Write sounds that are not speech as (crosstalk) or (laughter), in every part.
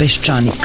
Peščanik.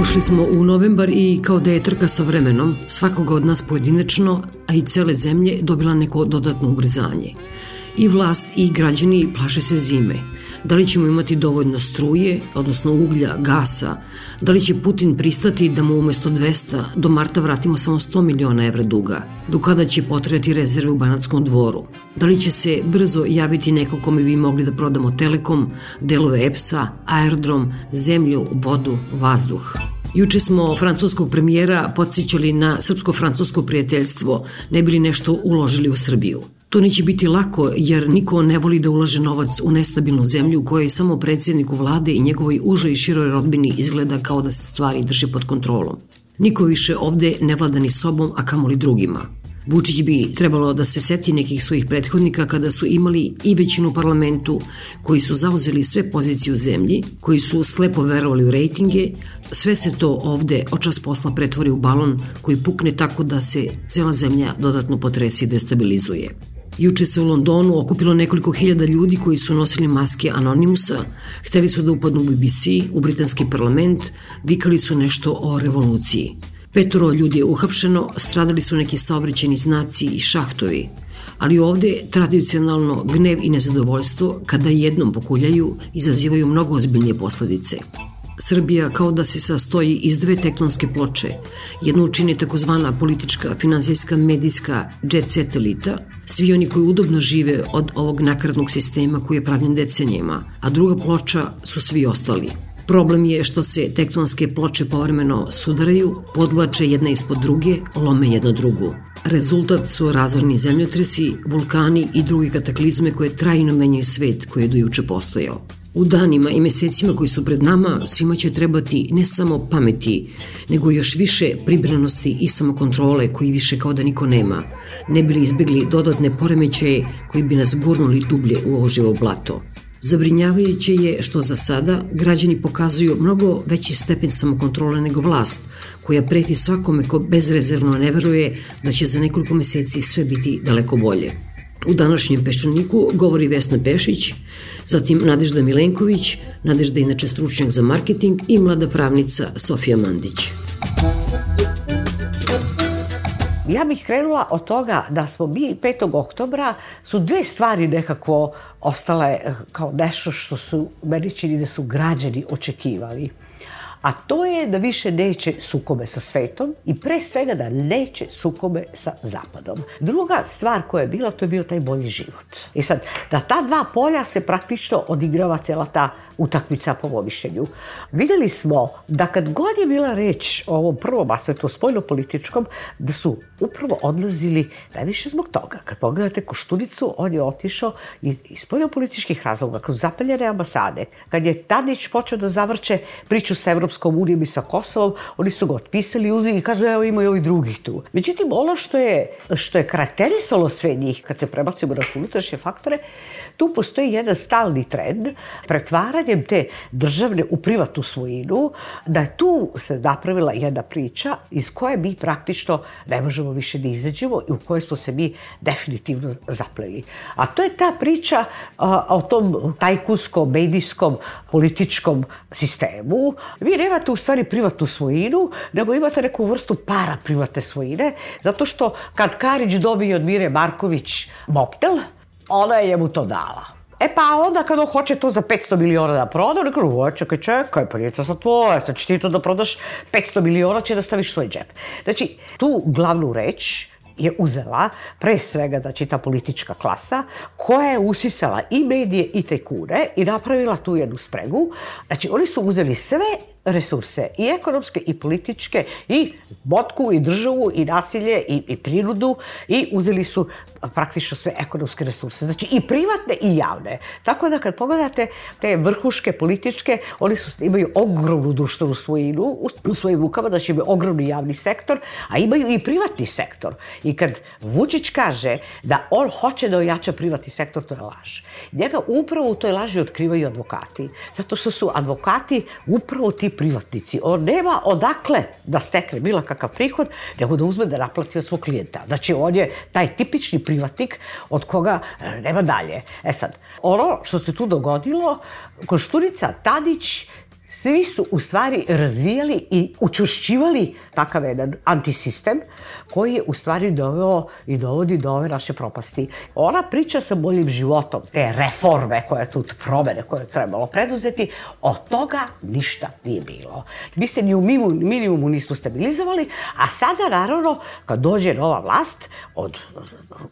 Ušli smo u novembar i kao da je trka sa vremenom, svakoga od nas pojedinačno, a i cele zemlje dobila neko dodatno ubrzanje. I vlast i građani plaše se zime. Da li ćemo imati dovoljno struje, odnosno uglja, gasa? Da li će Putin pristati da mu umesto 200 do marta vratimo samo 100 miliona evra duga? Do kada će potrebati rezerve u Banatskom dvoru? Da li će se brzo javiti neko kome bi mogli da prodamo Telekom, delove EPS-a, aerodrom, zemlju, vodu, vazduh? Juče smo francuskog premijera podsjećali na srpsko-francusko prijateljstvo, ne bili nešto uložili u Srbiju. To neće biti lako jer niko ne voli da ulaže novac u nestabilnu zemlju u kojoj samo predsjedniku vlade i njegovoj užoj i široj rodbini izgleda kao da se stvari drže pod kontrolom. Niko više ovde ne vlada ni sobom, a kamoli drugima. Vučić bi trebalo da se seti nekih svojih prethodnika kada su imali i većinu u parlamentu, koji su zauzeli sve pozicije u zemlji, koji su slepo verovali u rejtinge, sve se to ovde očas posla pretvori u balon koji pukne tako da se cela zemlja dodatno potresi i destabilizuje. Juče se u Londonu okupilo nekoliko hiljada ljudi koji su nosili maske Anonimusa, hteli su da upadnu u BBC, u britanski parlament, vikali su nešto o revoluciji. Petoro ljudi je uhapšeno, stradali su neki saobraćeni znaci i šahtovi, ali ovde tradicionalno gnev i nezadovoljstvo kada jednom pokuljaju izazivaju mnogo ozbiljnije posledice. Srbija kao da se sastoji iz dve tektonske ploče. Jednu čini takozvana politička, finansijska, medijska jet set elita, svi oni koji udobno žive od ovog nakaradnog sistema koji je pravljen decenijama, a druga ploča su svi ostali. Problem je što se tektonske ploče povremeno sudaraju, podlače jedna ispod druge, lome jedna drugu. Rezultat su razvorni zemljotresi, vulkani i drugi kataklizme koje trajno menjaju svet koji je dojuče postojao. U danima i mesecima koji su pred nama svima će trebati ne samo pameti, nego još više pribranosti i samokontrole koji više kao da niko nema, ne bili izbegli dodatne poremećaje koji bi nas gurnuli dublje u ovo živo blato. Zabrinjavajuće je što za sada građani pokazuju mnogo veći stepen samokontrole nego vlast, koja preti svakome ko bezrezervno ne veruje da će za nekoliko meseci sve biti daleko bolje. U današnjem Peščaniku govori Vesna Pešić, zatim Nadežda Milenković, Nadežda inače stručnjak za marketing i mlada pravnica Sofija Mandić. Ja bih krenula od toga da smo mi 5. oktobra su dve stvari nekako ostale eh, kao nešto što su meni čini da su građani očekivali a to je da više neće sukobe sa svetom i pre svega da neće sukobe sa zapadom. Druga stvar koja je bila, to je bio taj bolji život. I sad, da ta dva polja se praktično odigrava cela ta utakmica po mišljenju. Videli smo da kad god je bila reč o ovom prvom aspektu, spoljno-političkom, da su upravo odlazili najviše zbog toga. Kad pogledate Koštunicu, on je otišao iz spoljno-političkih razloga, kroz zapaljene ambasade. Kad je Tadić počeo da zavrće priču sa Evropskom unijom i sa Kosovom, oni su ga otpisali, uzeli i kažu, evo ima i ovih drugih tu. Međutim, ono što je, što je karakterisalo sve njih, kad se prebacimo na unutrašnje faktore, tu postoji jedan stalni trend pretvaranjem te državne u privatnu svojinu, da je tu se napravila jedna priča iz koje mi praktično ne možemo više da izađemo i u kojoj smo se mi definitivno zapleli. A to je ta priča a, o tom tajkunskom, medijskom, političkom sistemu. Vi nemate u stvari privatnu svojinu, nego imate neku vrstu para privatne svojine, zato što kad Karić dobije od Mire Marković moptel, ona je njemu to dala. E pa onda kad hoće to za 500 miliona da proda, on kažu, o, čekaj, čekaj, pa nije to sad tvoje, sad će ti to da prodaš 500 miliona, će da staviš svoj džep. Znači, tu glavnu reč je uzela pre svega znači ta politička klasa koja je usisala i medije i tajkune i napravila tu jednu spregu. Znači oni su uzeli sve resurse i ekonomske i političke i botku i državu i nasilje i, i prinudu i uzeli su praktično sve ekonomske resurse. Znači i privatne i javne. Tako da kad pogledate te vrhuške političke, oni su, imaju ogromnu društvenu svojinu u, u svojim rukama, znači imaju ogromni javni sektor, a imaju i privatni sektor. I kad Vučić kaže da on hoće da ojača privatni sektor, to je laž. Njega upravo u toj laži otkrivaju advokati. Zato što su advokati upravo ti privatnici. On nema odakle da stekne bilo kakav prihod, nego da uzme da naplati od svog klijenta. Znači, on je taj tipični privatnik od koga e, nema dalje. E sad, ono što se tu dogodilo, Košturica Tadić svi su u stvari razvijali i učušćivali takav jedan antisistem koji je u stvari doveo i dovodi do ove naše propasti. Ona priča sa boljim životom, te reforme koje tu, promene koje je trebalo preduzeti, od toga ništa nije bilo. Mi se ni u minimumu nismo stabilizovali, a sada naravno kad dođe nova vlast od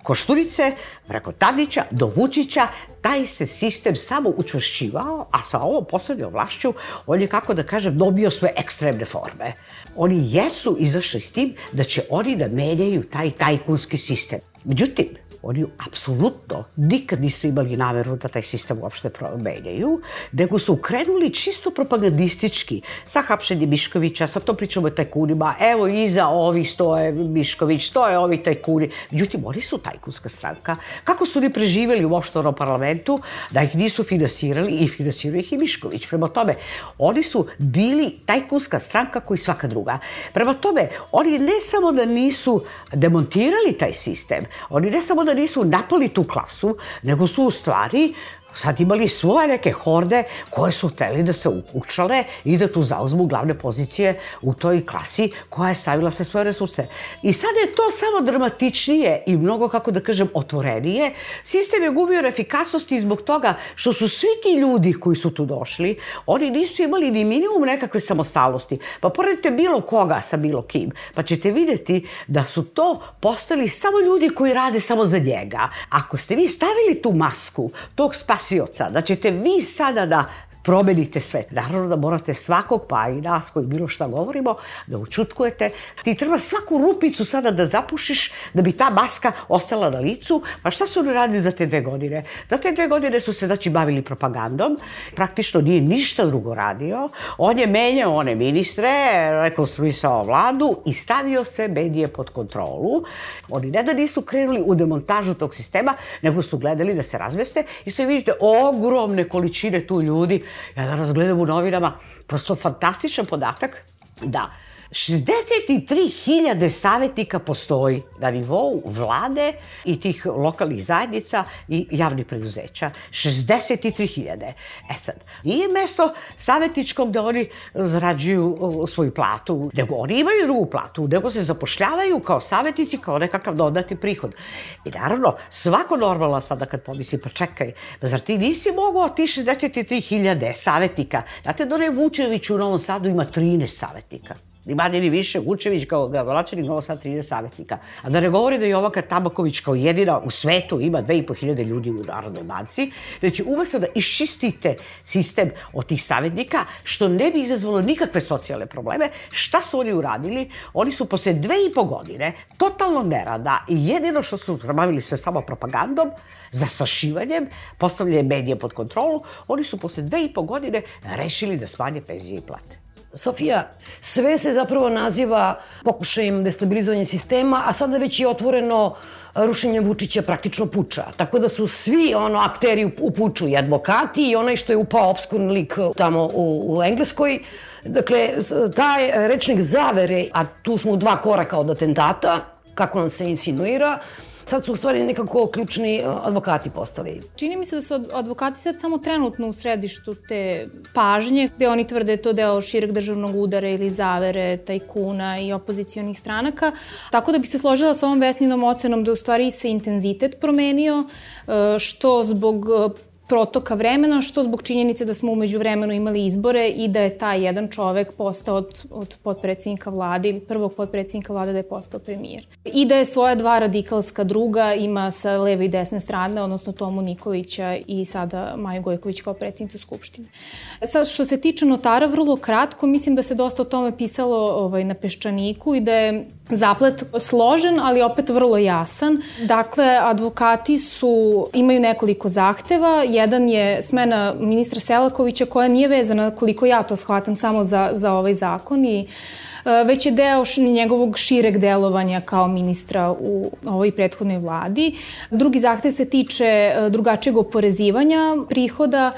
Košturice, preko Tadića do Vučića, taj se sistem samo učvršćivao, a sa ovom poslednjom vlašću on je, kako da kažem, dobio sve ekstremne forme. Oni jesu izašli s tim da će oni da menjaju taj tajkunski sistem. Međutim, Oni apsolutno nikad nisu imali nameru da taj sistem uopšte menjaju, nego su krenuli čisto propagandistički sa hapšenjem Miškovića, sa to pričamo o tajkunima, evo iza ovih stoje Mišković, stoje ovi tajkuni. Međutim, oni su tajkunska stranka. Kako su oni preživeli u oštorom parlamentu da ih nisu finansirali i finansiraju ih i Mišković. Prema tome, oni su bili tajkunska stranka koji svaka druga. Prema tome, oni ne samo da nisu demontirali taj sistem, oni ne samo da nisu napali tu klasu, nego su u stvari sad imali svoje neke horde koje su hteli da se učale i da tu zauzmu glavne pozicije u toj klasi koja je stavila sve svoje resurse. I sad je to samo dramatičnije i mnogo, kako da kažem, otvorenije. Sistem je gubio efikasnosti zbog toga što su svi ti ljudi koji su tu došli, oni nisu imali ni minimum nekakve samostalnosti. Pa poredite bilo koga sa bilo kim, pa ćete videti da su to postali samo ljudi koji rade samo za njega. Ako ste vi stavili tu masku tog spas spasioca, da ćete vi sada da promenite svet. Naravno da morate svakog, pa i nas koji bilo šta govorimo, da učutkujete. Ti treba svaku rupicu sada da zapušiš da bi ta maska ostala na licu. Pa šta su oni radili za te dve godine? Za te dve godine su se znači bavili propagandom. Praktično nije ništa drugo radio. On je menjao one ministre, rekonstruisao vladu i stavio sve medije pod kontrolu. Oni ne da nisu krenuli u demontažu tog sistema, nego su gledali da se razveste i sve vidite ogromne količine tu ljudi Ja danas gledam u novinama, prosto fantastičan podatak. Da 63.000 savjetnika postoji na nivou vlade i tih lokalnih zajednica i javnih preduzeća. 63.000. E sad, nije mesto savjetničkom da oni zarađuju svoju platu, nego oni imaju drugu platu, nego se zapošljavaju kao savjetnici, kao nekakav dodati prihod. I naravno, svako normalno sada kad pomisli, pa čekaj, zar ti nisi mogao ti 63.000 savjetnika? Znate, Dore Vučević u Novom Sadu ima 13 savjetnika ni manje ni više, Vučević kao gradonačelnik Novo Sad 30 savjetnika. A da ne govori da Jovanka Tabaković kao jedina u svetu ima 2500 ljudi u Narodnoj banci, znači umesto da iščistite sistem od tih savjetnika, što ne bi izazvalo nikakve socijalne probleme, šta su oni uradili? Oni su posle dve i po godine totalno nerada i jedino što su bavili se samo propagandom, zasašivanjem, postavljanje medije pod kontrolu, oni su posle dve i po godine rešili da smanje penzije i plate. Sofija, sve se zapravo naziva pokušajem destabilizovanja sistema, a sada već je otvoreno rušenje Vučića praktično puča. Tako da su svi ono akteri u puču i advokati i onaj što je upao obskurni lik tamo u, u Engleskoj. Dakle, taj rečnik zavere, a tu smo dva koraka od atentata, kako nam se insinuira, sad su u stvari nekako ključni e, advokati postali. Čini mi se da su advokati sad samo trenutno u središtu te pažnje, gde oni tvrde to deo šireg državnog udara ili zavere, tajkuna i opozicijonih stranaka. Tako da bi se složila sa ovom Vesninom ocenom da u stvari se intenzitet promenio, e, što zbog e, protoka vremena, što zbog činjenice da smo umeđu vremenu imali izbore i da je taj jedan čovek postao od, od podpredsjednika vlade ili prvog podpredsjednika vlade da je postao premijer. I da je svoja dva radikalska druga ima sa leve i desne strane, odnosno Tomu Nikolića i sada Maju Gojković kao predsjednicu Skupštine. Sad, što se tiče notara, vrlo kratko, mislim da se dosta o tome pisalo ovaj, na Peščaniku i da je zaplet složen, ali opet vrlo jasan. Dakle, advokati su, imaju nekoliko zahteva. Jedan je smena ministra Selakovića koja nije vezana, koliko ja to shvatam, samo za, za ovaj zakon i e, već je deo njegovog šireg delovanja kao ministra u ovoj prethodnoj vladi. Drugi zahtev se tiče e, drugačijeg oporezivanja prihoda,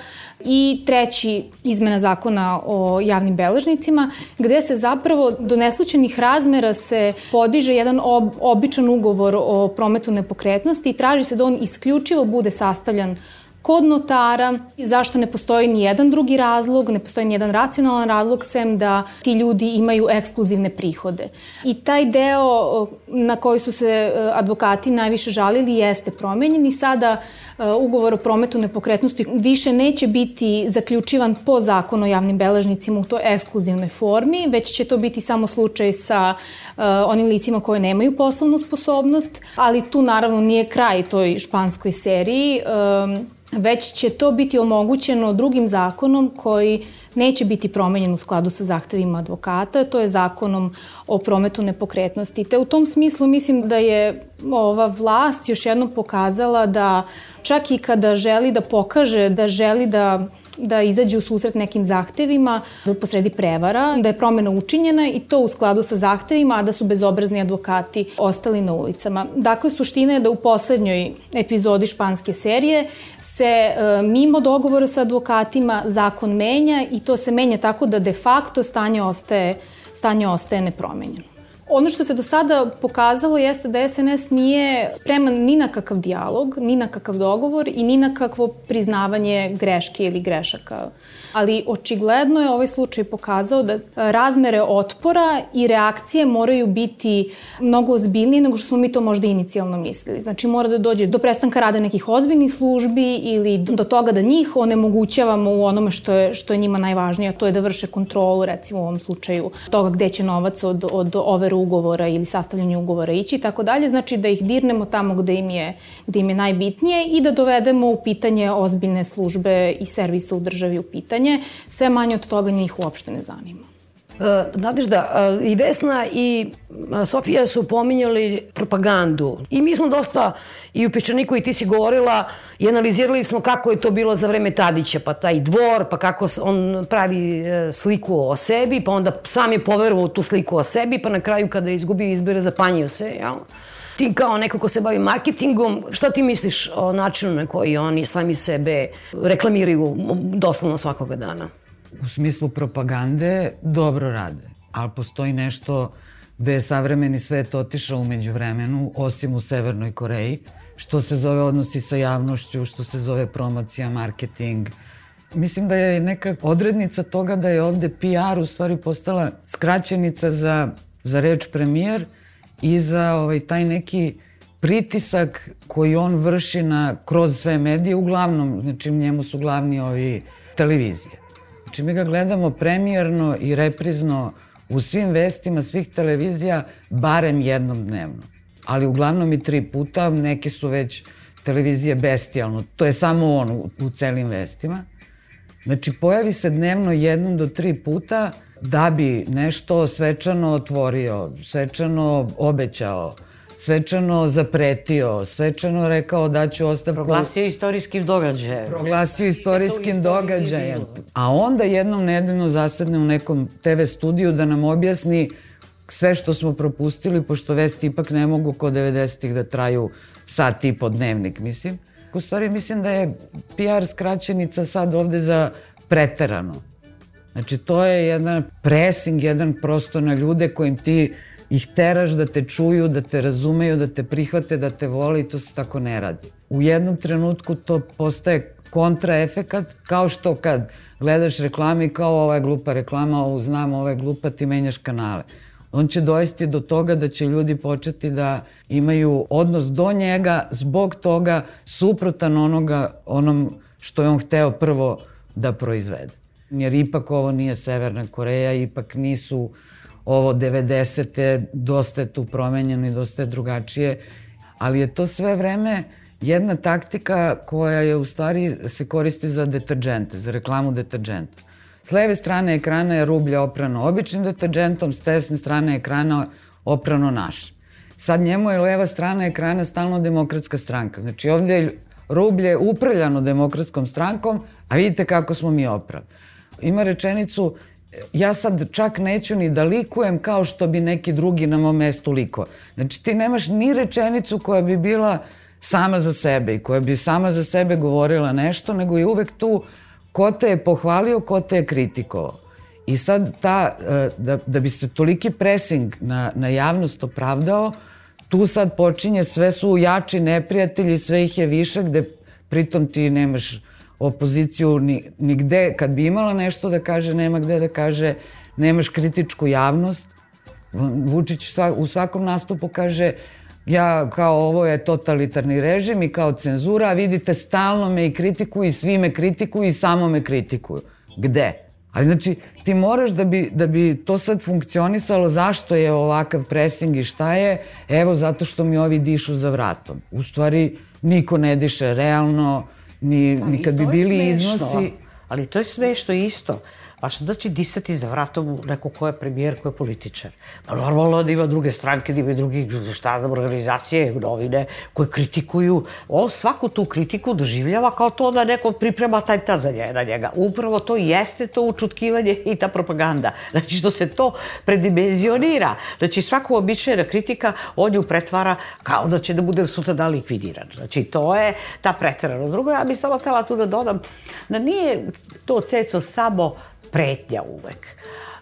i treći izmena zakona o javnim beležnicima, gde se zapravo do neslučenih razmera se podiže jedan ob, običan ugovor o prometu nepokretnosti i traži se da on isključivo bude sastavljan kod notara, zašto ne postoji ni jedan drugi razlog, ne postoji ni jedan racionalan razlog, sem da ti ljudi imaju ekskluzivne prihode. I taj deo na koji su se e, advokati najviše žalili jeste promenjen i sada e, ugovor o prometu nepokretnosti više neće biti zaključivan po zakonu o javnim beležnicima u toj ekskluzivnoj formi, već će to biti samo slučaj sa uh, onim licima koje nemaju poslovnu sposobnost, ali tu naravno nije kraj toj španskoj seriji. Već će to biti omogućeno drugim zakonom koji neće biti promenjen u skladu sa zahtevima advokata, to je zakonom o prometu nepokretnosti. Te u tom smislu mislim da je ova vlast još jednom pokazala da čak i kada želi da pokaže da želi da da izađe u susret nekim zahtevima, da posredi prevara, da je promena učinjena i to u skladu sa zahtevima, a da su bezobrazni advokati ostali na ulicama. Dakle, suština je da u poslednjoj epizodi španske serije se e, mimo dogovora sa advokatima zakon menja i to se menja tako da de facto stanje ostaje, stanje ostaje nepromenjeno. Ono što se do sada pokazalo jeste da SNS nije spreman ni na kakav dijalog, ni na kakav dogovor i ni na kakvo priznavanje greške ili grešaka ali očigledno je ovaj slučaj pokazao da razmere otpora i reakcije moraju biti mnogo ozbiljnije nego što smo mi to možda inicijalno mislili. Znači mora da dođe do prestanka rada nekih ozbiljnih službi ili do toga da njih onemogućavamo u onome što je, što je njima najvažnije, a to je da vrše kontrolu, recimo u ovom slučaju, toga gde će novac od, od overu ugovora ili sastavljanja ugovora ići i tako dalje. Znači da ih dirnemo tamo gde im je, gde im je najbitnije i da dovedemo u pitanje ozbiljne službe i servisa u državi u pitanje, sve manje od toga njih uopšte ne zanima. E, Nadežda, e, i Vesna i e, Sofija su pominjali propagandu. I mi smo dosta, i u Pečaniku i ti si govorila, i analizirali smo kako je to bilo za vreme Tadića, pa taj dvor, pa kako on pravi sliku o sebi, pa onda sam je poverovao tu sliku o sebi, pa na kraju kada je izgubio izbire zapanjio se, jel? ti kao neko ko se bavi marketingom, šta ti misliš o načinu na koji oni sami sebe reklamiraju doslovno svakoga dana? U smislu propagande dobro rade, ali postoji nešto gde je savremeni svet otišao umeđu vremenu, osim u Severnoj Koreji, što se zove odnosi sa javnošću, što se zove promocija, marketing. Mislim da je neka odrednica toga da je ovde PR u stvari postala skraćenica za, za reč premijer, i za ovaj, taj neki pritisak koji on vrši na, kroz sve medije, uglavnom, znači njemu su glavni ovi televizije. Znači mi ga gledamo premijerno i reprizno u svim vestima svih televizija barem jednom dnevno. Ali uglavnom i tri puta, neke su već televizije bestijalno, to je samo on u, u celim vestima. Znači pojavi se dnevno jednom do tri puta, da bi nešto svečano otvorio, svečano obećao, svečano zapretio, svečano rekao da ću ostavku... Proglasio istorijskim događajem. Proglasio istorijskim događajem. A onda jednom nedeljno zasedne u nekom TV studiju da nam objasni sve što smo propustili, pošto vesti ipak ne mogu kod 90-ih da traju sat i po dnevnik, mislim. U stvari mislim da je PR skraćenica sad ovde za preterano Znači, to je jedan pressing, jedan prosto na ljude kojim ti ih teraš da te čuju, da te razumeju, da te prihvate, da te vole i to se tako ne radi. U jednom trenutku to postaje kontraefekat, kao što kad gledaš reklame i kao ova je glupa reklama, ovo znam, ova je glupa, ti menjaš kanale. On će dovesti do toga da će ljudi početi da imaju odnos do njega zbog toga suprotan onoga, onom što je on hteo prvo da proizvede. Jer ipak ovo nije Severna Koreja, ipak nisu ovo 90. dosta je tu promenjeno i dosta je drugačije, ali je to sve vreme jedna taktika koja je u stvari se koristi za deterđente, za reklamu deterđenta. S leve strane ekrana je rublje oprano običnim deterđentom, s desne strane ekrana oprano našim. Sad njemu je leva strana ekrana stalno demokratska stranka. Znači ovde je rublje uprljano demokratskom strankom, a vidite kako smo mi opravi. Ima rečenicu, ja sad čak neću ni da likujem kao što bi neki drugi na mom mestu liko. Znači ti nemaš ni rečenicu koja bi bila sama za sebe i koja bi sama za sebe govorila nešto, nego je uvek tu ko te je pohvalio, ko te je kritikovao. I sad ta, e, da, da bi se toliki pressing na, na javnost opravdao, tu sad počinje, sve su jači neprijatelji, sve ih je više, gde pritom ti nemaš opoziciju ni, ni gde, kad bi imala nešto da kaže, nema gde da kaže, nemaš kritičku javnost. Vučić u svakom nastupu kaže ja kao ovo je totalitarni režim i kao cenzura, a vidite stalno me i kritikuju i svi me kritikuju i samo me kritikuju. Gde? Ali znači, ti moraš da bi, da bi to sad funkcionisalo, zašto je ovakav pressing i šta je? Evo, zato što mi ovi dišu za vratom. U stvari, niko ne diše realno, ni, ni kad bi bili smešno, iznosi... Ali to je smešno isto. Pa što znači disati za vratom neko ko je premijer, ko je političar? Pa normalno da ima druge stranke, da ima drugi, šta znam, organizacije, novine, koje kritikuju. On svaku tu kritiku doživljava kao to da neko priprema taj ta za njega, na njega. Upravo to jeste to učutkivanje i ta propaganda. Znači što se to predimenzionira. Znači svaku običajna kritika on ju pretvara kao da će da bude sutra da likvidiran. Znači to je ta preterano. Drugo, ja bih samo htela tu da dodam da nije to ceco samo pretnja uvek.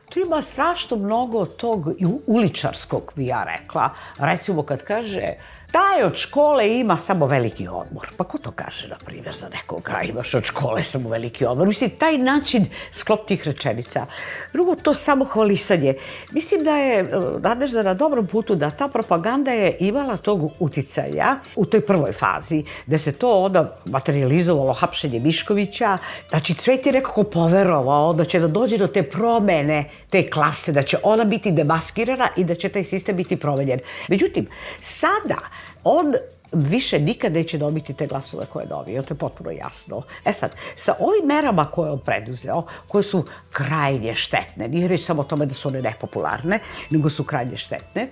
Tu ima strašno mnogo tog uličarskog, bi ja rekla. Recimo kad kaže Taj od škole ima samo veliki odmor. Pa ko to kaže, na primjer, za nekoga imaš od škole samo veliki odmor? Mislim, taj način sklop tih rečenica. Drugo, to samo hvalisanje. Mislim da je e, Nadežda na dobrom putu, da ta propaganda je imala tog uticaja u toj prvoj fazi, da se to onda materializovalo hapšenje Miškovića, znači Cvet je nekako poverovao da će da dođe do te promene te klase, da će ona biti demaskirana i da će taj sistem biti promenjen. Međutim, sada on više nikad neće dobiti te glasove koje je dobio, to je potpuno jasno. E sad, sa ovim merama koje on preduzeo, koje su krajnje štetne, nije reći samo o tome da su one nepopularne, nego su krajnje štetne,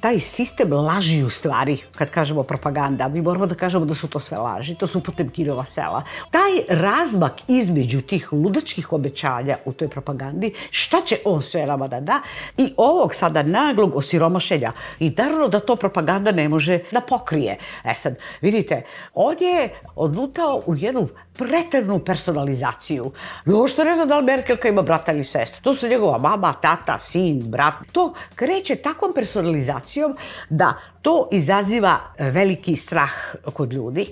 taj sistem laži u stvari, kad kažemo propaganda, mi moramo da kažemo da su to sve laži, to su Potemkinova sela. Taj razmak između tih ludačkih obećanja u toj propagandi, šta će on sve nama da da, i ovog sada naglog osiromašenja. I naravno da to propaganda ne može da pokrije. E sad, vidite, on je odlutao u jednu preternu personalizaciju. Uopšte ne znam da li Merkelka ima brata ili sestra. To su njegova mama, tata, sin, brat. To kreće takvom personalizacijom da to izaziva veliki strah kod ljudi.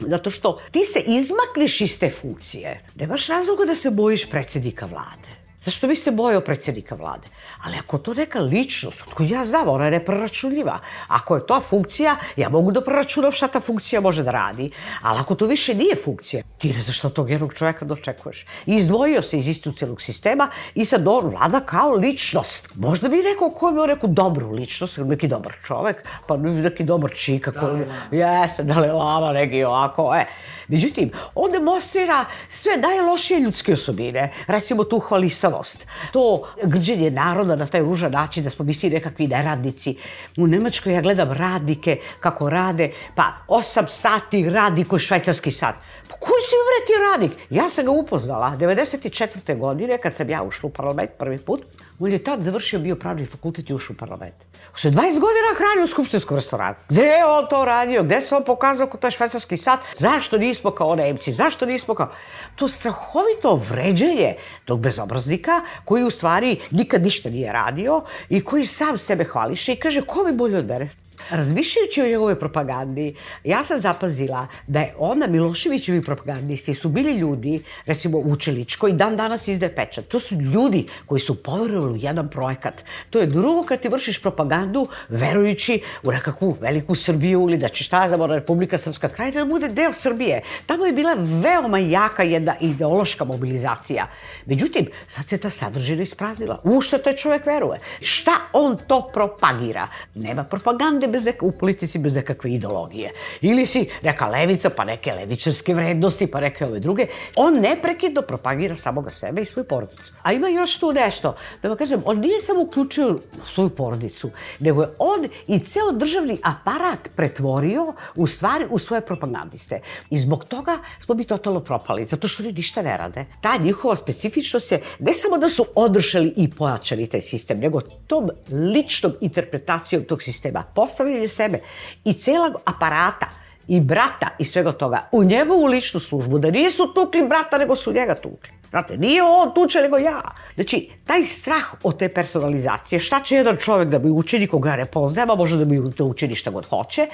Zato što ti se izmakneš iz te funkcije. Nemaš razloga da se bojiš predsednika vlade. Зашто би се бојал председника владе? Але ако тоа нека личност, од која јас знам, она е прерачунлива. Ако е тоа функција, ја могу да прерачунам Шата та функција може да ради. Али ако тоа више не е функција, ти не зашто тог едног човека да очекуваш. И издвоио се из институцијалог система и се до влада као личност. Можда би рекол кој би реку добру личност, неки добар човек, па неки добар чик, како ја да, е се дали да. да лава неки овако, е. Меѓутим, он демонстрира све најлошije људски особине. Рецимо ту хвалисаво hvalisavost, to grđenje naroda na taj ružan način da smo mi svi nekakvi neradnici. U Nemačkoj ja gledam radnike kako rade, pa 8 sati radi koji švajcarski sat. Pa koji si uvre ti radnik? Ja sam ga upoznala 94. godine kad sam ja ušla u parlament prvi put. Мојот тат завршио био правни факултет и ушол парламент. Со 20 година хранил скупштинско ресторан. Где е он то радио? Где се он показал кој тој швајцарски сад? Зашто не испока он емци? Зашто не испока? То страховито вреđење тог безобразника, кој ствари никад ништо не е радио и кој сам себе хвалише и каже кој ми боље од мене? Razmišljajući o njegove propagandi, ja sam zapazila da je ona Miloševićevi propagandisti su bili ljudi, recimo Vučelić, koji dan danas izde pečat. To su ljudi koji su poverovali u jedan projekat. To je drugo kad ti vršiš propagandu verujući u nekakvu veliku Srbiju ili da će šta za Republika Srpska krajina da bude deo Srbije. Tamo je bila veoma jaka jedna ideološka mobilizacija. Međutim, sad se ta sadržina ispraznila. U što taj čovek veruje? Šta on to propagira? Nema propagande bez neka, u politici bez nekakve ideologije. Ili si neka levica, pa neke levičarske vrednosti, pa neke ove druge. On neprekidno propagira samoga sebe i svoju porodicu. A ima još tu nešto, da vam kažem, on nije samo uključio svoju porodicu, nego je on i ceo državni aparat pretvorio u stvari u svoje propagandiste. I zbog toga smo mi totalno propali, zato što oni ništa ne rade. Ta njihova specifičnost je ne samo da su odršali i pojačali taj sistem, nego tom ličnom interpretacijom tog sistema postavljanje sebe i celog aparata i brata i svega toga u njegovu ličnu službu, da nisu tukli brata, nego su njega tukli. Znate, nije on tuče nego ja. Znači, taj strah od te personalizacije, šta će jedan čovek da bi učini koga ne poznaje, a može da bi to učini šta god hoće,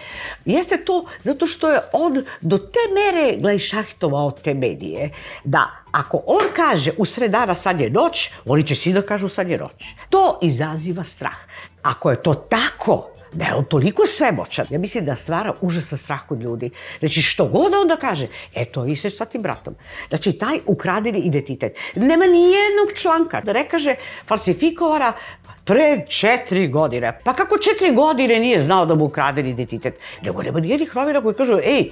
jeste to zato što je on do te mere glajšahtovao te medije, da ako on kaže u sred dana sad je noć, oni će svi da kažu sad je noć. To izaziva strah. Ako je to tako, da je on toliko svemoćan, ja mislim da stvara užasan strah kod ljudi. Znači, što god on da kaže, e, to i se sa tim bratom. Znači, taj ukradeni identitet. Nema ni jednog članka da ne kaže falsifikovara pre četiri godine. Pa kako četiri godine nije znao da mu ukradeni identitet? Nego nema ni jednih novina koji kažu, ej,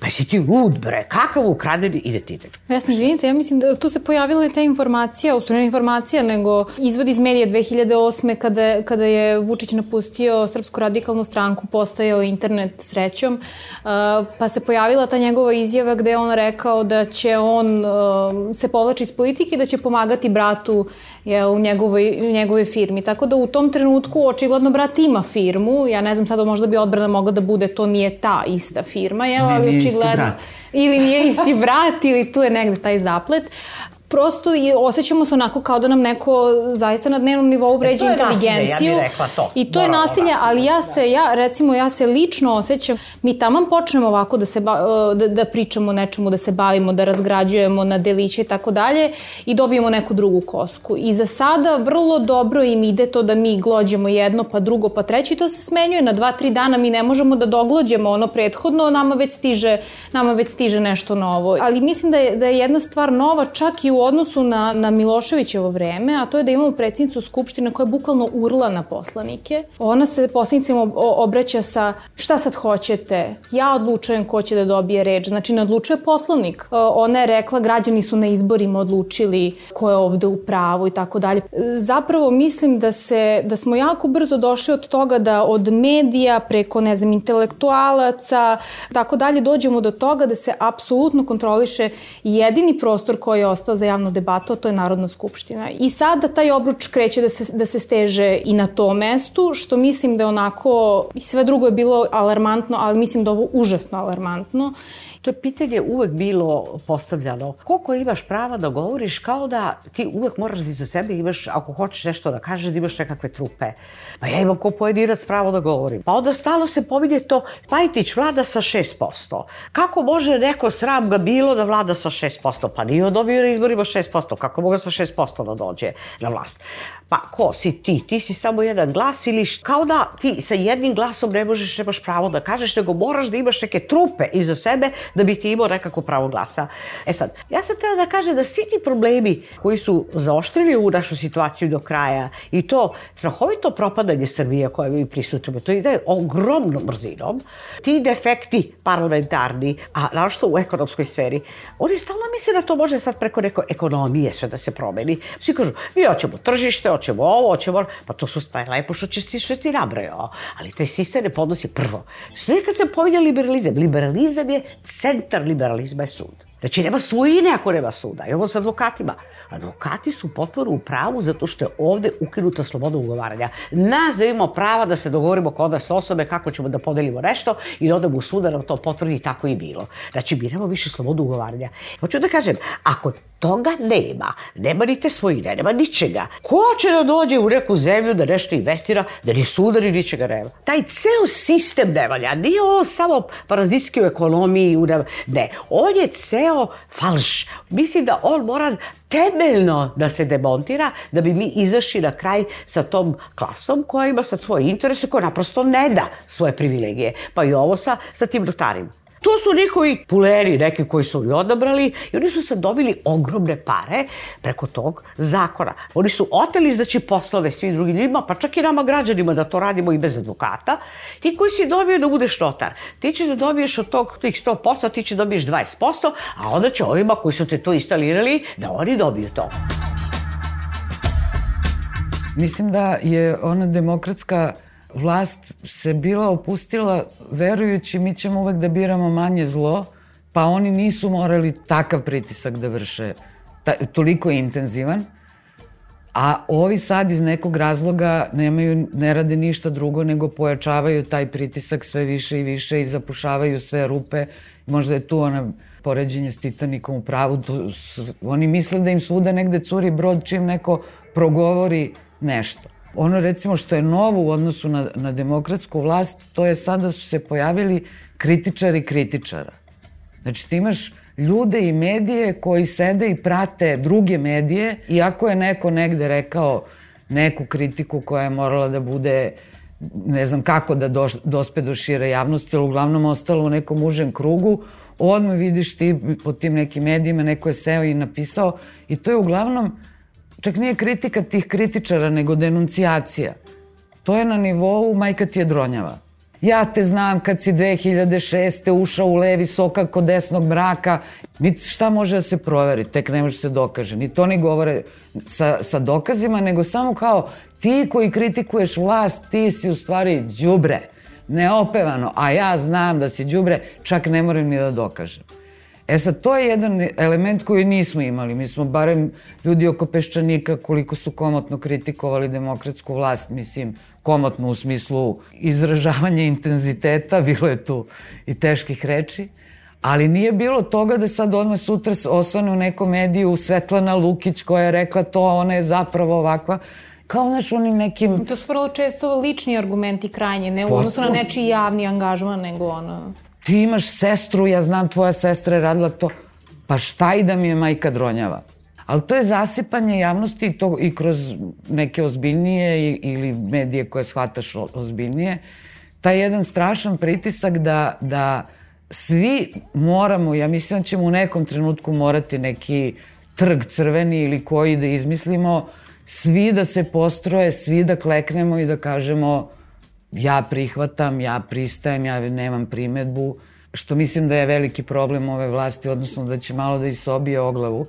Pa si ti lud, bre, kakav ukradeni identitet? Jasno, izvinite, ja mislim da tu se pojavila ta informacija, u stvari informacija, nego izvod iz medija 2008. kada, kada je Vučić napustio Srpsku radikalnu stranku, postajao internet srećom, uh, pa se pojavila ta njegova izjava gde je on rekao da će on uh, se povlači iz politike i da će pomagati bratu je, u, njegovoj, u njegovoj firmi. Tako da u tom trenutku očigledno brat ima firmu, ja ne znam sada možda bi odbrana mogla da bude to nije ta ista firma, je, ali očigledno... Ili nije isti brat, ili tu je negde taj zaplet prosto je, osjećamo se onako kao da nam neko zaista na dnevnom nivou vređa e, inteligenciju. Nasilje, ja to. I to je nasilje, ali ja se, ja, recimo, ja se lično osjećam, mi tamo počnemo ovako da, se, da, da pričamo o nečemu, da se bavimo, da razgrađujemo na deliće i tako dalje i dobijemo neku drugu kosku. I za sada vrlo dobro im ide to da mi glođemo jedno, pa drugo, pa treće i to se smenjuje. Na dva, tri dana mi ne možemo da doglođemo ono prethodno, nama već stiže, nama već stiže nešto novo. Ali mislim da je, da je jedna stvar nova čak i u odnosu na, na Miloševićevo vreme, a to je da imamo predsjednicu Skupštine koja je bukvalno urla na poslanike. Ona se poslanicima obraća sa šta sad hoćete, ja odlučujem ko će da dobije reč, znači ne odlučuje poslovnik. E, ona je rekla građani su na izborima odlučili ko je ovde u pravu i tako dalje. Zapravo mislim da se da smo jako brzo došli od toga da od medija preko ne znam intelektualaca tako dalje dođemo do toga da se apsolutno kontroliše jedini prostor koji je ostao za javnu debatu, a to je Narodna skupština. I sada taj obruč kreće da se, da se steže i na to mestu, što mislim da je onako, sve drugo je bilo alarmantno, ali mislim da ovo užasno alarmantno To je pitanje uvek bilo postavljano. Koliko imaš prava da govoriš kao da ti uvek moraš da za sebe imaš, ako hoćeš nešto da kažeš, da imaš nekakve trupe. Pa ja imam ko pojedinac pravo da govorim. Pa onda stalo se pominje to, Pajtić vlada sa 6%. Kako može neko sram ga bilo da vlada sa 6%? Pa nije on dobio na izborima 6%. Kako moga sa 6% da dođe na vlast? Pa ko si ti? Ti si samo jedan glas ili kao da ti sa jednim glasom ne možeš, nemaš pravo da kažeš, nego moraš da imaš neke trupe iza sebe da bi ti imao nekako pravo glasa. E sad, ja sam tela da kažem da svi ti problemi koji su zaoštrili u našu situaciju do kraja i to strahovito propadanje Srbije koje mi prisutimo, to ide ogromnom brzinom, ti defekti parlamentarni, a našto u ekonomskoj sferi, oni stalno misle da to može sad preko neko ekonomije sve da se promeni. Svi kažu, mi hoćemo tržište, hoćemo ovo, hoćemo pa to su stvari lepo što će sve ti nabrao. Ali taj sistem ne podnosi prvo. Sve kad se pominja liberalizam, liberalizam je centar liberalizma je sud. Znači, nema svojine ako nema suda. I ovo sa advokatima. Advokati su potpuno u pravu zato što je ovde ukinuta sloboda ugovaranja. Nas da imamo prava da se dogovorimo kod nas osobe kako ćemo da podelimo nešto i da odemo u suda da nam to potvrdi tako i bilo. Znači, mi nemamo više slobodu ugovaranja. Hoću da kažem, ako toga nema, nema ni te svojine, nema ničega. Ko će da dođe u neku zemlju da nešto investira, da ni suda ni ničega nema? Taj ceo sistem ne valja. Nije ovo samo parazitski u ekonomiji. Ne, on je ceo falš. Mislim da on mora temeljno da se demontira da bi mi izašli na kraj sa tom klasom koja ima sad svoje interese, koja naprosto ne da svoje privilegije. Pa i ovo sa, sa tim notarima. To su njihovi puleri, neki koji su oni odabrali i oni su sad dobili ogromne pare preko tog zakona. Oni su oteli znači poslove svim drugim ljudima, pa čak i nama građanima da to radimo i bez advokata. Ti koji si dobio da budeš notar, ti ćeš da dobiješ od tog tih 100%, ti ćeš da dobiješ 20%, a onda će ovima koji su te to instalirali da oni dobiju to. Mislim da je ona demokratska vlast se bila opustila verujući mi ćemo uvek da biramo manje zlo, pa oni nisu morali takav pritisak da vrše ta, toliko intenzivan, a ovi sad iz nekog razloga nemaju, ne rade ništa drugo nego pojačavaju taj pritisak sve više i više i zapušavaju sve rupe. Možda je tu ona poređenje s Titanikom u pravu. Oni misle da im svuda negde curi brod čim neko progovori nešto. Ono recimo što je novo u odnosu na, na demokratsku vlast, to je sada su se pojavili kritičari kritičara. Znači ti imaš ljude i medije koji sede i prate druge medije i ako je neko negde rekao neku kritiku koja je morala da bude ne znam kako da doš, dospe do šire javnosti, ali uglavnom ostalo u nekom užem krugu, odmah vidiš ti po tim nekim medijima, neko je seo i napisao i to je uglavnom čak nije kritika tih kritičara, nego denuncijacija. To je na nivou majka ti je dronjava. Ja te znam kad si 2006. ušao u levi sokak kod desnog mraka. Ni šta može da se proveri, tek ne može se dokaže. Ni to ni govore sa, sa dokazima, nego samo kao ti koji kritikuješ vlast, ti si u stvari džubre. Neopevano, a ja znam da si džubre, čak ne moram ni da dokažem. E sad, to je jedan element koji nismo imali. Mi smo barem ljudi oko Peščanika koliko su komotno kritikovali demokratsku vlast, mislim, komotno u smislu izražavanja intenziteta, bilo je tu i teških reči, ali nije bilo toga da sad odmah sutra osvane u nekom mediju Svetlana Lukić koja je rekla to, ona je zapravo ovakva. Kao naš onim nekim... To su vrlo često lični argumenti krajnje, ne u odnosu na nečiji javni angažman, nego ono ti imaš sestru, ja znam tvoja sestra je radila to, pa šta i da mi je majka dronjava? Ali to je zasipanje javnosti i, to, i kroz neke ozbiljnije ili medije koje shvataš ozbiljnije. Taj jedan strašan pritisak da, da svi moramo, ja mislim da ćemo u nekom trenutku morati neki trg crveni ili koji da izmislimo, svi da se postroje, svi da kleknemo i da kažemo ja prihvatam, ja pristajem, ja nemam primetbu, što mislim da je veliki problem ove vlasti, odnosno da će malo da isobije oglavu,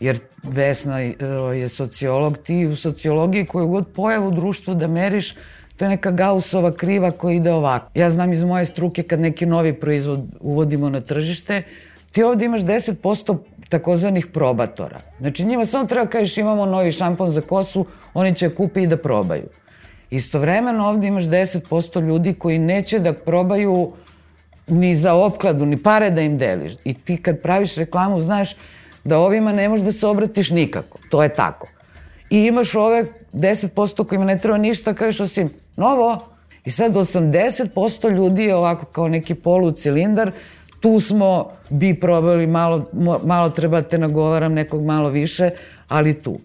jer Vesna e, je sociolog, ti u sociologiji koju god pojavu društvu da meriš, to je neka Gaussova kriva koja ide ovako. Ja znam iz moje struke kad neki novi proizvod uvodimo na tržište, ti ovde imaš 10% takozvanih probatora. Znači njima samo treba kažeš imamo novi šampon za kosu, oni će kupi i da probaju. Istovremeno ovde imaš 10% ljudi koji neće da probaju ni za opkladu, ni pare da im deliš. I ti kad praviš reklamu znaš da ovima ne možeš da se obratiš nikako. To je tako. I imaš ove 10% kojima ne treba ništa, kažeš osim novo. I sad 80% ljudi je ovako kao neki polucilindar, tu smo bi probali malo, malo treba te nagovaram nekog malo više, ali tu.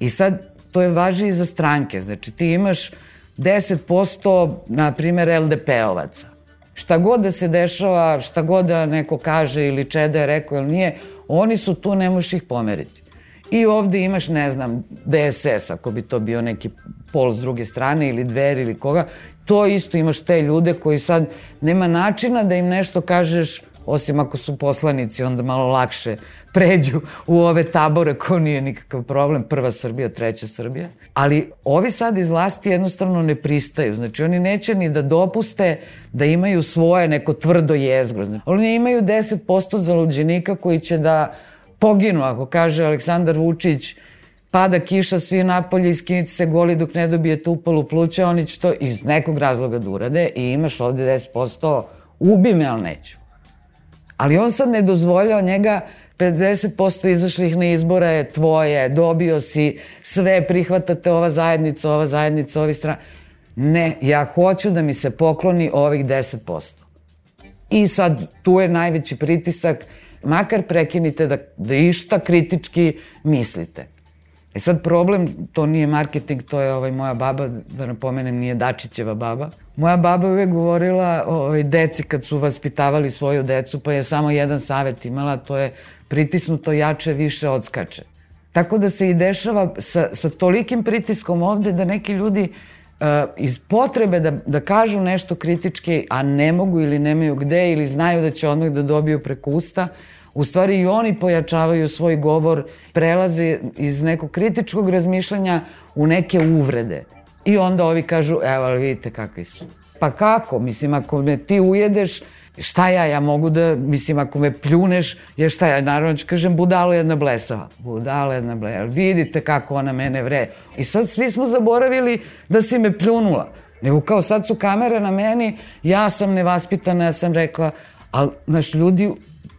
I sad to je važi i za stranke. Znači ti imaš 10% na primer LDP-ovaca. Šta god da se dešava, šta god da neko kaže ili čeda je rekao ili nije, oni su tu, ne možeš ih pomeriti. I ovde imaš, ne znam, DSS, ako bi to bio neki pol s druge strane ili dver ili koga, to isto imaš te ljude koji sad nema načina da im nešto kažeš osim ako su poslanici, onda malo lakše pređu u ove tabore, ko nije nikakav problem, prva Srbija, treća Srbija. Ali ovi sad iz vlasti jednostavno ne pristaju, znači oni neće ni da dopuste da imaju svoje neko tvrdo jezgro. Znači, oni imaju 10% zaluđenika koji će da poginu, ako kaže Aleksandar Vučić, pada kiša, svi napolje, iskinite se goli dok ne dobijete upalu pluća, oni će to iz nekog razloga da urade i imaš ovde 10%, ubi me, ali neću. Ali on sad ne dozvoljao njega 50% izašlih na izbora je tvoje, dobio si sve, prihvatate ova zajednica, ova zajednica, ovi strana. Ne, ja hoću da mi se pokloni ovih 10%. I sad tu je najveći pritisak, makar prekinite da, da išta kritički mislite. E sad problem, to nije marketing, to je ovaj moja baba, da napomenem, nije Dačićeva baba. Moja baba uvek govorila ovaj, deci kad su vaspitavali svoju decu, pa je samo jedan savet imala, to je pritisnuto jače, više odskače. Tako da se i dešava sa, sa tolikim pritiskom ovde da neki ljudi uh, iz potrebe da, da kažu nešto kritički, a ne mogu ili nemaju gde ili znaju da će odmah da dobiju preko usta, u stvari i oni pojačavaju svoj govor, prelaze iz nekog kritičkog razmišljanja u neke uvrede. I onda ovi kažu, evo, ali vidite kakvi su. Pa kako? Mislim, ako me ti ujedeš, šta ja, ja mogu da, mislim, ako me pljuneš, jer šta ja, naravno ću kažem, budalo jedna blesava. Budalo jedna blesava. Vidite kako ona mene vre. I sad svi smo zaboravili da si me pljunula. Nego kao sad su kamere na meni, ja sam nevaspitana, ja sam rekla, ali, naš, ljudi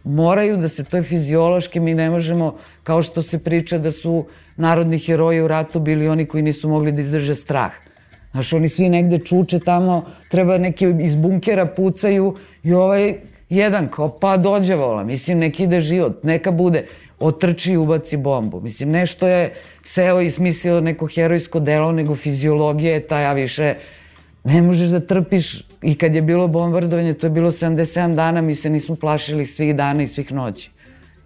moraju da se, to je fiziološki, mi ne možemo, kao što se priča da su narodni heroji u ratu bili oni koji nisu mogli da izdrže strah. Znaš, oni svi negde čuče tamo, treba neke iz bunkera pucaju i ovaj jedan kao pa dođe vola, mislim neki ide život, neka bude, otrči i ubaci bombu. Mislim, nešto je seo i smislio neko herojsko delo, nego fiziologija je ta, ja više ne možeš da trpiš i kad je bilo bombardovanje, to je bilo 77 dana, mi se nismo plašili svih dana i svih noći.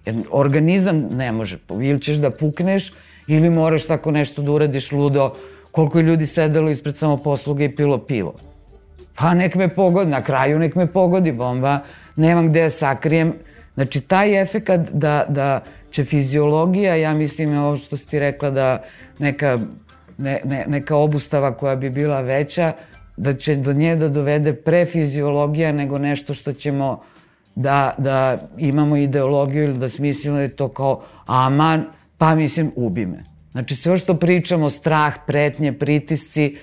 Jer organizam ne može, ili ćeš da pukneš, ili moraš tako nešto da uradiš ludo, koliko je ljudi sedelo ispred samoposluge i pilo pivo. Pa nek me pogodi, na kraju nek me pogodi bomba, nemam gde da sakrijem. Znači, taj efekat da, da će fiziologija, ja mislim je ovo što si ti rekla da neka, ne, ne, neka obustava koja bi bila veća, da će do nje da dovede pre fiziologija nego nešto što ćemo da, da imamo ideologiju ili da smislimo da je to kao aman, pa mislim ubi me. Znači sve što pričamo, strah, pretnje, pritisci,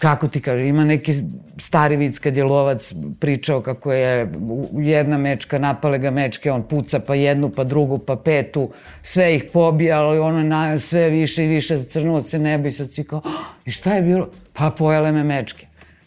kako ti kaže, ima neki stari vic kad je lovac pričao kako je jedna mečka, napale ga mečke, on puca pa jednu, pa drugu, pa petu, sve ih pobija, ali ono na, sve više i više zacrnulo se nebo i sad si kao, oh, i šta je bilo? Pa pojele me mečke.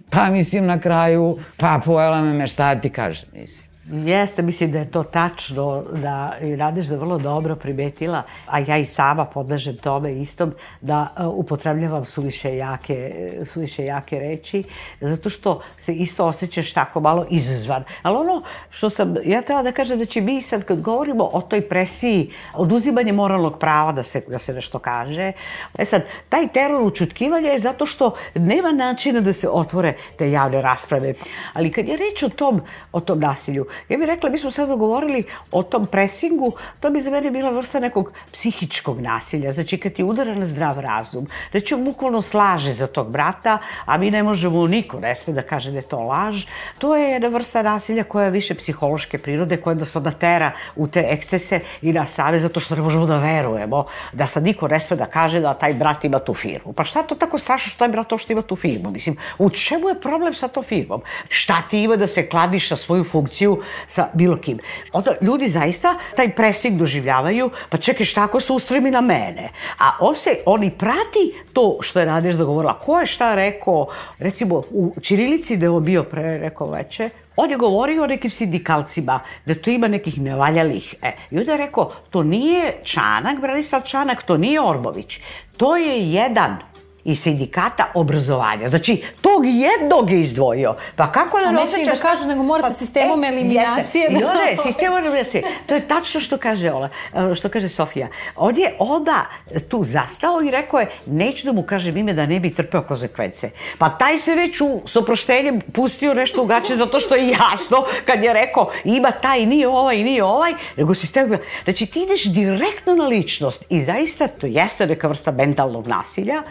Pa mislim na kraju, pa pojela me me, šta ti kaže, mislim. Jeste, mislim da je to tačno, da radiš da vrlo dobro primetila, a ja i sama podležem tome istom, da uh, upotrebljavam suviše jake, suviše jake reči, zato što se isto osjećaš tako malo izazvan. Ali ono što sam, ja tela da kažem da će mi sad kad govorimo o toj presiji, oduzimanje moralnog prava da se, da se nešto kaže, e sad, taj teror učutkivanja je zato što nema načina da se otvore te javne rasprave. Ali kad je reč o tom, o tom nasilju, Ja bih rekla, mi smo sad govorili o tom presingu, to bi za mene bila vrsta nekog psihičkog nasilja. Znači, kad ti udara na zdrav razum, da će on bukvalno slaže za tog brata, a mi ne možemo, niko ne sme da kaže da je to laž. To je jedna vrsta nasilja koja je više psihološke prirode, koja da se tera u te ekscese i na same, zato što ne možemo da verujemo da sad niko ne sme da kaže da taj brat ima tu firmu. Pa šta to tako strašno što taj brat to što ima tu firmu? Mislim, u čemu je problem sa to firmom? Šta ti ima da se kladiš sa svoju funkciju sa bilo kim. Onda ljudi zaista taj presing doživljavaju, pa čekaj šta ako se ustremi na mene. A on se, oni prati to što je Nadežda govorila. Ko je šta rekao, recimo u Čirilici da je on bio pre rekao veče, on je govorio o nekim sindikalcima, da tu ima nekih nevaljalih. E, I onda je rekao, to nije Čanak, Branislav Čanak, to nije Orbović. To je jedan i sindikata obrazovanja. Znači, tog jednog je izdvojio. Pa kako da ne očećaš... da kaže, nego morate pa, sistemom e, eliminacije. Jeste. Da... ne, sistemom eliminacije. To je tačno što kaže Ola, što kaže Sofija. On je onda tu zastao i rekao je, neću da mu kažem ime da ne bi trpeo konsekvence. Pa taj se već u soproštenjem pustio nešto u gaće zato što je jasno kad je rekao ima taj, nije ovaj, nije ovaj, nego sistem... Znači, ti ideš direktno na ličnost i zaista to jeste neka vrsta mentalnog nasilja,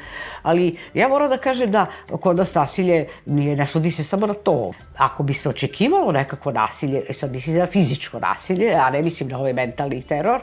ali ja moram da kažem da kod nas nasilje nije, ne svodi se samo na to. Ako bi se očekivalo nekako nasilje, e sad mislim na fizičko nasilje, a ne mislim na ovaj mentalni teror,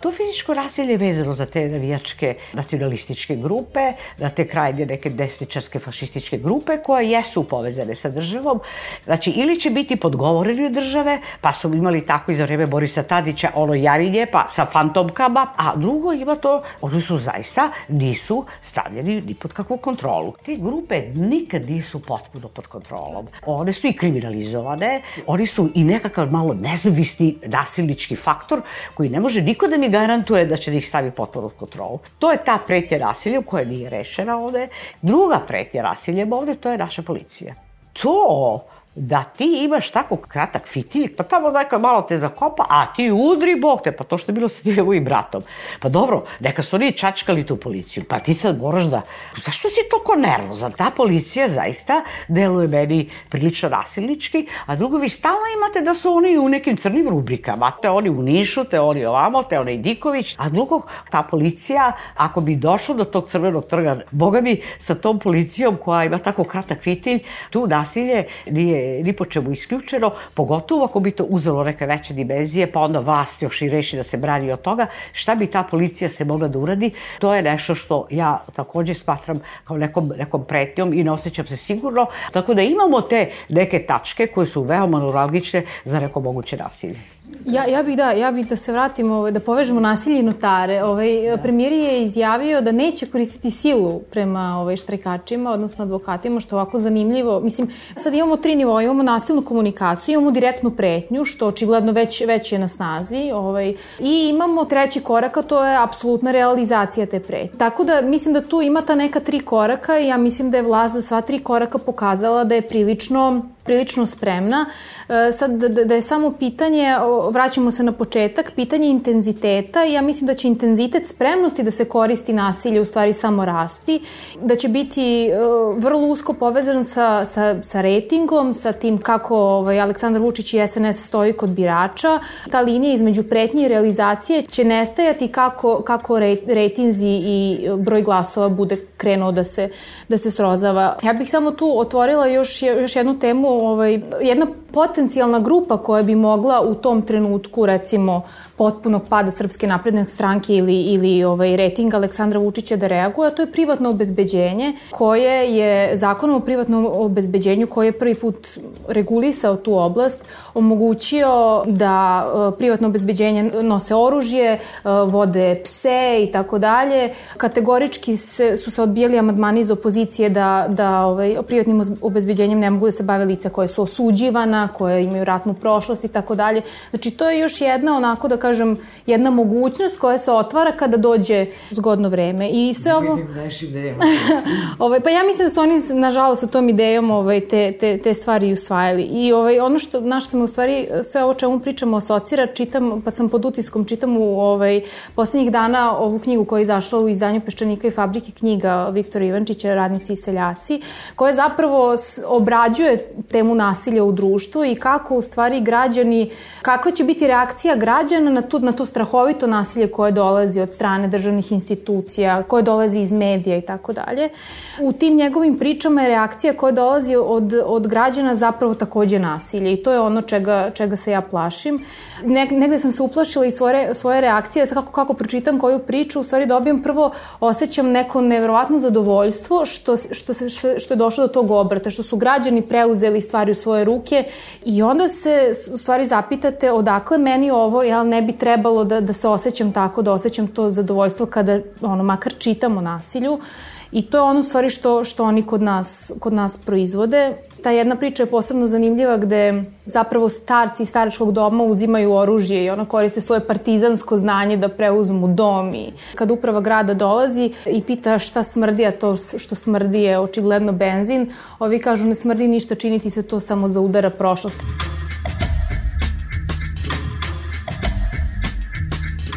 to fizičko nasilje je vezano za te navijačke nacionalističke grupe, na te krajnje neke desničarske fašističke grupe koje jesu povezane sa državom. Znači, ili će biti podgovoreni od države, pa su imali tako i za vreme Borisa Tadića ono jarinje, pa sa fantomkama, a drugo ima to, oni su zaista nisu stavljeni ni pod kakvu kontrolu. Te grupe nikad nisu potpuno pod kontrolom. One su i kriminalizovane, oni su i nekakav malo nezavisni nasilnički faktor koji ne može niko da mi garantuje da će da ih stavi potpuno pod kontrolu. To je ta pretnja nasiljem koja nije rešena ovde. Druga pretnja nasiljem ovde, to je naša policija. To da ti imaš tako kratak fitilj, pa tamo neka malo te zakopa, a ti udri, bog te, pa to što je bilo sa tim njegovim bratom. Pa dobro, neka su oni čačkali tu policiju, pa ti sad moraš da... Zašto si toliko nervozan? Ta policija zaista deluje meni prilično nasilnički, a drugo, vi stalno imate da su oni u nekim crnim rubrikama, te oni u Nišu, te oni ovamo, te oni Diković, a drugo, ta policija, ako bi došlo do tog crvenog trga, boga mi, sa tom policijom koja ima tako kratak fitilj, tu nasilje nije ni po čemu isključeno, pogotovo ako bi to uzelo neke veće dimenzije, pa onda vlast još i reši da se brani od toga, šta bi ta policija se mogla da uradi, to je nešto što ja takođe smatram kao nekom, nekom pretnjom i ne osjećam se sigurno. Tako da imamo te neke tačke koje su veoma neuralgične za neko moguće nasilje. Ja, ja bih da, ja bih da se vratimo, ovaj, da povežemo nasilje i notare. Ovaj, da. Premijer je izjavio da neće koristiti silu prema ovaj, štrajkačima, odnosno advokatima, što je ovako zanimljivo. Mislim, sad imamo tri nivoa, imamo nasilnu komunikaciju, imamo direktnu pretnju, što očigledno već, već je na snazi, ovaj, i imamo treći korak, a to je apsolutna realizacija te pretnje. Tako da mislim da tu ima ta neka tri koraka i ja mislim da je vlast za sva tri koraka pokazala da je prilično prilično spremna. E, sad, da, da, da je samo pitanje, vraćamo se na početak, pitanje intenziteta ja mislim da će intenzitet spremnosti da se koristi nasilje u stvari samo rasti, da će biti e, vrlo usko povezan sa, sa, sa ratingom, sa tim kako ovaj, Aleksandar Vučić i SNS stoji kod birača. Ta linija između pretnje i realizacije će nestajati kako, kako rejtinzi i broj glasova bude krenuo da se, da se srozava. Ja bih samo tu otvorila još, još jednu temu ovaj, jedna potencijalna grupa koja bi mogla u tom trenutku, recimo, potpunog pada Srpske napredne stranke ili, ili ovaj, reting Aleksandra Vučića da reaguje, a to je privatno obezbeđenje koje je zakonom o privatnom obezbeđenju koji je prvi put regulisao tu oblast, omogućio da uh, privatno obezbeđenje nose oružje, uh, vode pse i tako dalje. Kategorički se, su se odbijali amadmani iz opozicije da, da ovaj, privatnim obezbeđenjem ne mogu da se bave lica koje su osuđivana, koje imaju ratnu prošlost i tako dalje. Znači, to je još jedna onako da kažem, jedna mogućnost koja se otvara kada dođe zgodno vreme. I sve ovo... (laughs) Ovaj, pa ja mislim da su oni, nažalost, sa tom idejom ovaj, te, te, te stvari usvajali. I ovaj, ono što, na što me u stvari sve ovo čemu pričamo asocira, čitam, pa sam pod utiskom, čitam u ovaj, poslednjih dana ovu knjigu koja je izašla u izdanju Peščanika i fabrike knjiga Viktora Ivančića, Radnici i seljaci, koja zapravo obrađuje temu nasilja u društvu i kako u stvari građani, kakva će biti reakcija građana na to, na to strahovito nasilje koje dolazi od strane državnih institucija, koje dolazi iz medija i tako dalje. U tim njegovim pričama je reakcija koja dolazi od, od građana zapravo takođe nasilje i to je ono čega, čega se ja plašim. Ne, negde sam se uplašila i svoje, svoje reakcije, kako, kako pročitam koju priču, u stvari dobijem prvo, osjećam neko nevjerovatno zadovoljstvo što, što, se, što, što je došlo do tog obrata, što su građani preuzeli stvari u svoje ruke i onda se u stvari zapitate odakle meni ovo, jel ne bi trebalo da, da se osjećam tako, da osjećam to zadovoljstvo kada, ono, makar čitam o nasilju. I to je ono stvari što, što oni kod nas, kod nas proizvode Ta jedna priča je posebno zanimljiva gde zapravo starci staračkog doma uzimaju oružje i ono koriste svoje partizansko znanje da preuzmu dom i kad uprava grada dolazi i pita šta smrdi, a to što smrdi je očigledno benzin, ovi kažu ne smrdi ništa, činiti se to samo za udara prošlost.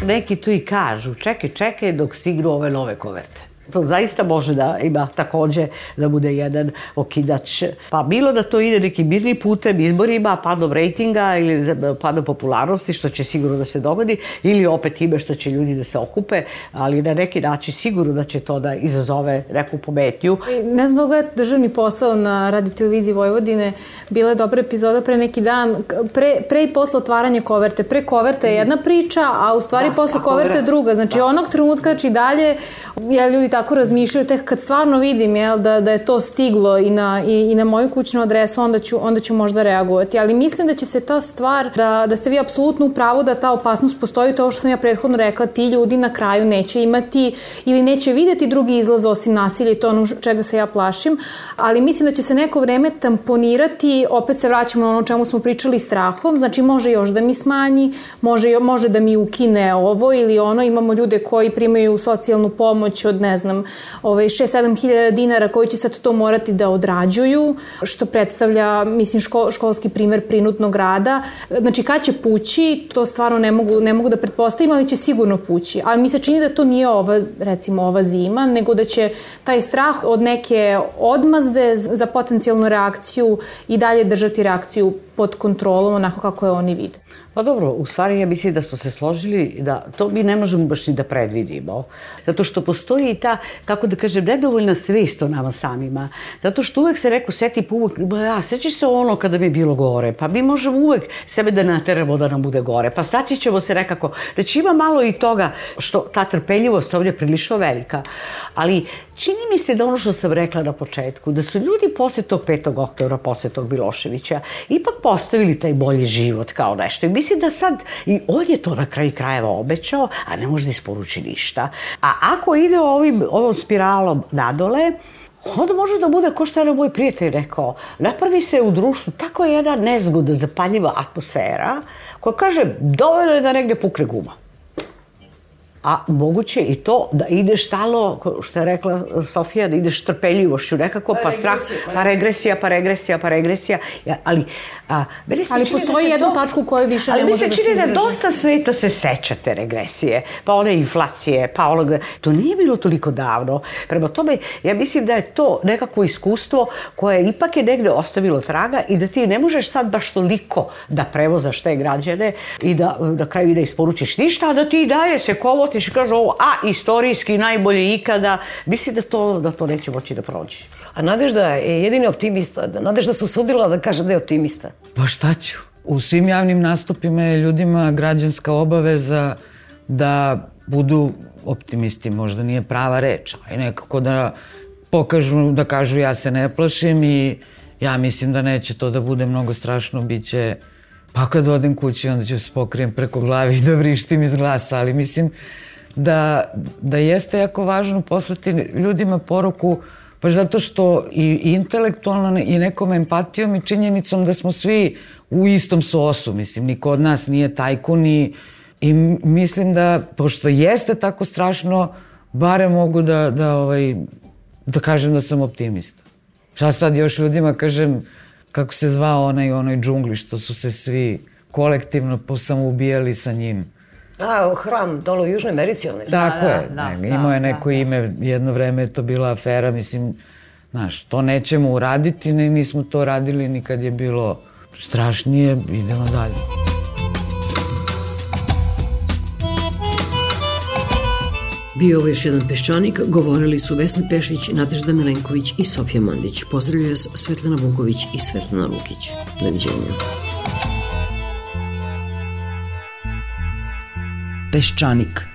Neki tu i kažu, čekaj, čekaj dok stignu ove nove koverte. To zaista može da ima takođe da bude jedan okidač. Pa bilo da to ide nekim mirnim putem, izborima, padom rejtinga ili padom popularnosti, što će sigurno da se dogodi, ili opet ime što će ljudi da se okupe, ali na neki način sigurno da će to da izazove neku pometnju. Ne znam da državni posao na radio televiziji Vojvodine. Bila je dobra epizoda pre neki dan, pre, pre i posle otvaranja koverte. Pre koverte je jedna priča, a u stvari da, posle koverte je druga. Znači da. onog trenutka, znači dalje, ja ljudi tako razmišljaju, tek kad stvarno vidim jel, da, da je to stiglo i na, i, i na moju kućnu adresu, onda ću, onda ću možda reagovati. Ali mislim da će se ta stvar, da, da ste vi apsolutno u pravu da ta opasnost postoji, to što sam ja prethodno rekla, ti ljudi na kraju neće imati ili neće videti drugi izlaz osim nasilja i to ono čega se ja plašim, ali mislim da će se neko vreme tamponirati, opet se vraćamo na ono čemu smo pričali strahom, znači može još da mi smanji, može, može da mi ukine ovo ili ono, imamo ljude koji primaju socijalnu pomoć od, ne znam, ovaj, 6-7 hiljada dinara koji će sad to morati da odrađuju, što predstavlja, mislim, ško, školski primer prinutnog rada. Znači, kad će pući, to stvarno ne mogu, ne mogu da pretpostavim, ali će sigurno pući. Ali mi se čini da to nije ova, recimo, ova zima, nego da će taj strah od neke odmazde za potencijalnu reakciju i dalje držati reakciju pod kontrolom onako kako je oni vide. Pa dobro, u stvari ja mislim da smo se složili da to mi ne možemo baš ni da predvidimo. Zato što postoji i ta, kako da kažem, nedovoljna svest o nama samima. Zato što uvek se rekao, seti pa uvek, ja, seći se ono kada mi je bilo gore, pa mi možemo uvek sebe da nateramo da nam bude gore, pa staći ćemo se nekako. Znači ima malo i toga što ta trpeljivost ovdje je prilično velika. Ali čini mi se da ono što sam rekla na početku, da su ljudi posle tog 5. oktobra, posle tog Miloševića, ipak postavili taj bolji život kao nešto. I mislim da sad, i on je to na kraju krajeva obećao, a ne može da isporuči ništa. A ako ide ovim, ovom spiralom nadole, onda može da bude, ko što je moj prijatelj rekao, napravi se u društvu tako jedna nezgoda, zapaljiva atmosfera, koja kaže, dovoljno je da negde pukne guma a moguće i to da ideš stalo, što je rekla Sofija, da ideš trpeljivošću nekako, pa, pa strah, pa regresija, pa regresija, pa regresija, ja, ali A, meni se ali da postoji da jedna to, tačka u kojoj više ne može da se izdrži. Ali mi se čini da dosta sveta se sećate regresije, pa one inflacije, pa onoga. To nije bilo toliko davno. Prema tome, ja mislim da je to nekako iskustvo koje ipak je negde ostavilo traga i da ti ne možeš sad baš toliko da prevozaš te građane i da na kraju da isporučiš ništa, a da ti daje se kovotiš i kaže ovo, a istorijski najbolje ikada. Mislim da to, da to neće moći da prođe. A Nadežda je jedini optimista. Nadežda se usudila da kaže da je optimista. Pa šta ću? U svim javnim nastupima je ljudima građanska obaveza da budu optimisti, možda nije prava reč, ali nekako da pokažu, da kažu ja se ne plašim i ja mislim da neće to da bude mnogo strašno, bit će pa kad odem kući onda ću se pokrijem preko glavi i da vrištim iz glasa, ali mislim da, da jeste jako važno poslati ljudima poruku Pa zato što i intelektualno i nekom empatijom i činjenicom da smo svi u istom sosu, mislim, niko od nas nije tajkun i, i mislim da, pošto jeste tako strašno, bare mogu da, da, ovaj, da kažem da sam optimista. Šta sad još ljudima kažem, kako se zvao onaj onoj džungli, što su se svi kolektivno posamoubijali sa njim. A, hram dole u Južnoj Americi, onaj. Tako da, je, da, da, imao je da, neko da, ime, jedno vreme je to bila afera, mislim, znaš, to nećemo uraditi, ne, nismo to radili ni kad je bilo strašnije, idemo dalje. Bio ovo još jedan peščanik, govorili su Vesna Pešić, Nadežda Milenković i Sofija Mandić. Pozdravljaju vas Svetlana Vuković i Svetlana Lukić. Doviđenja. Peščanik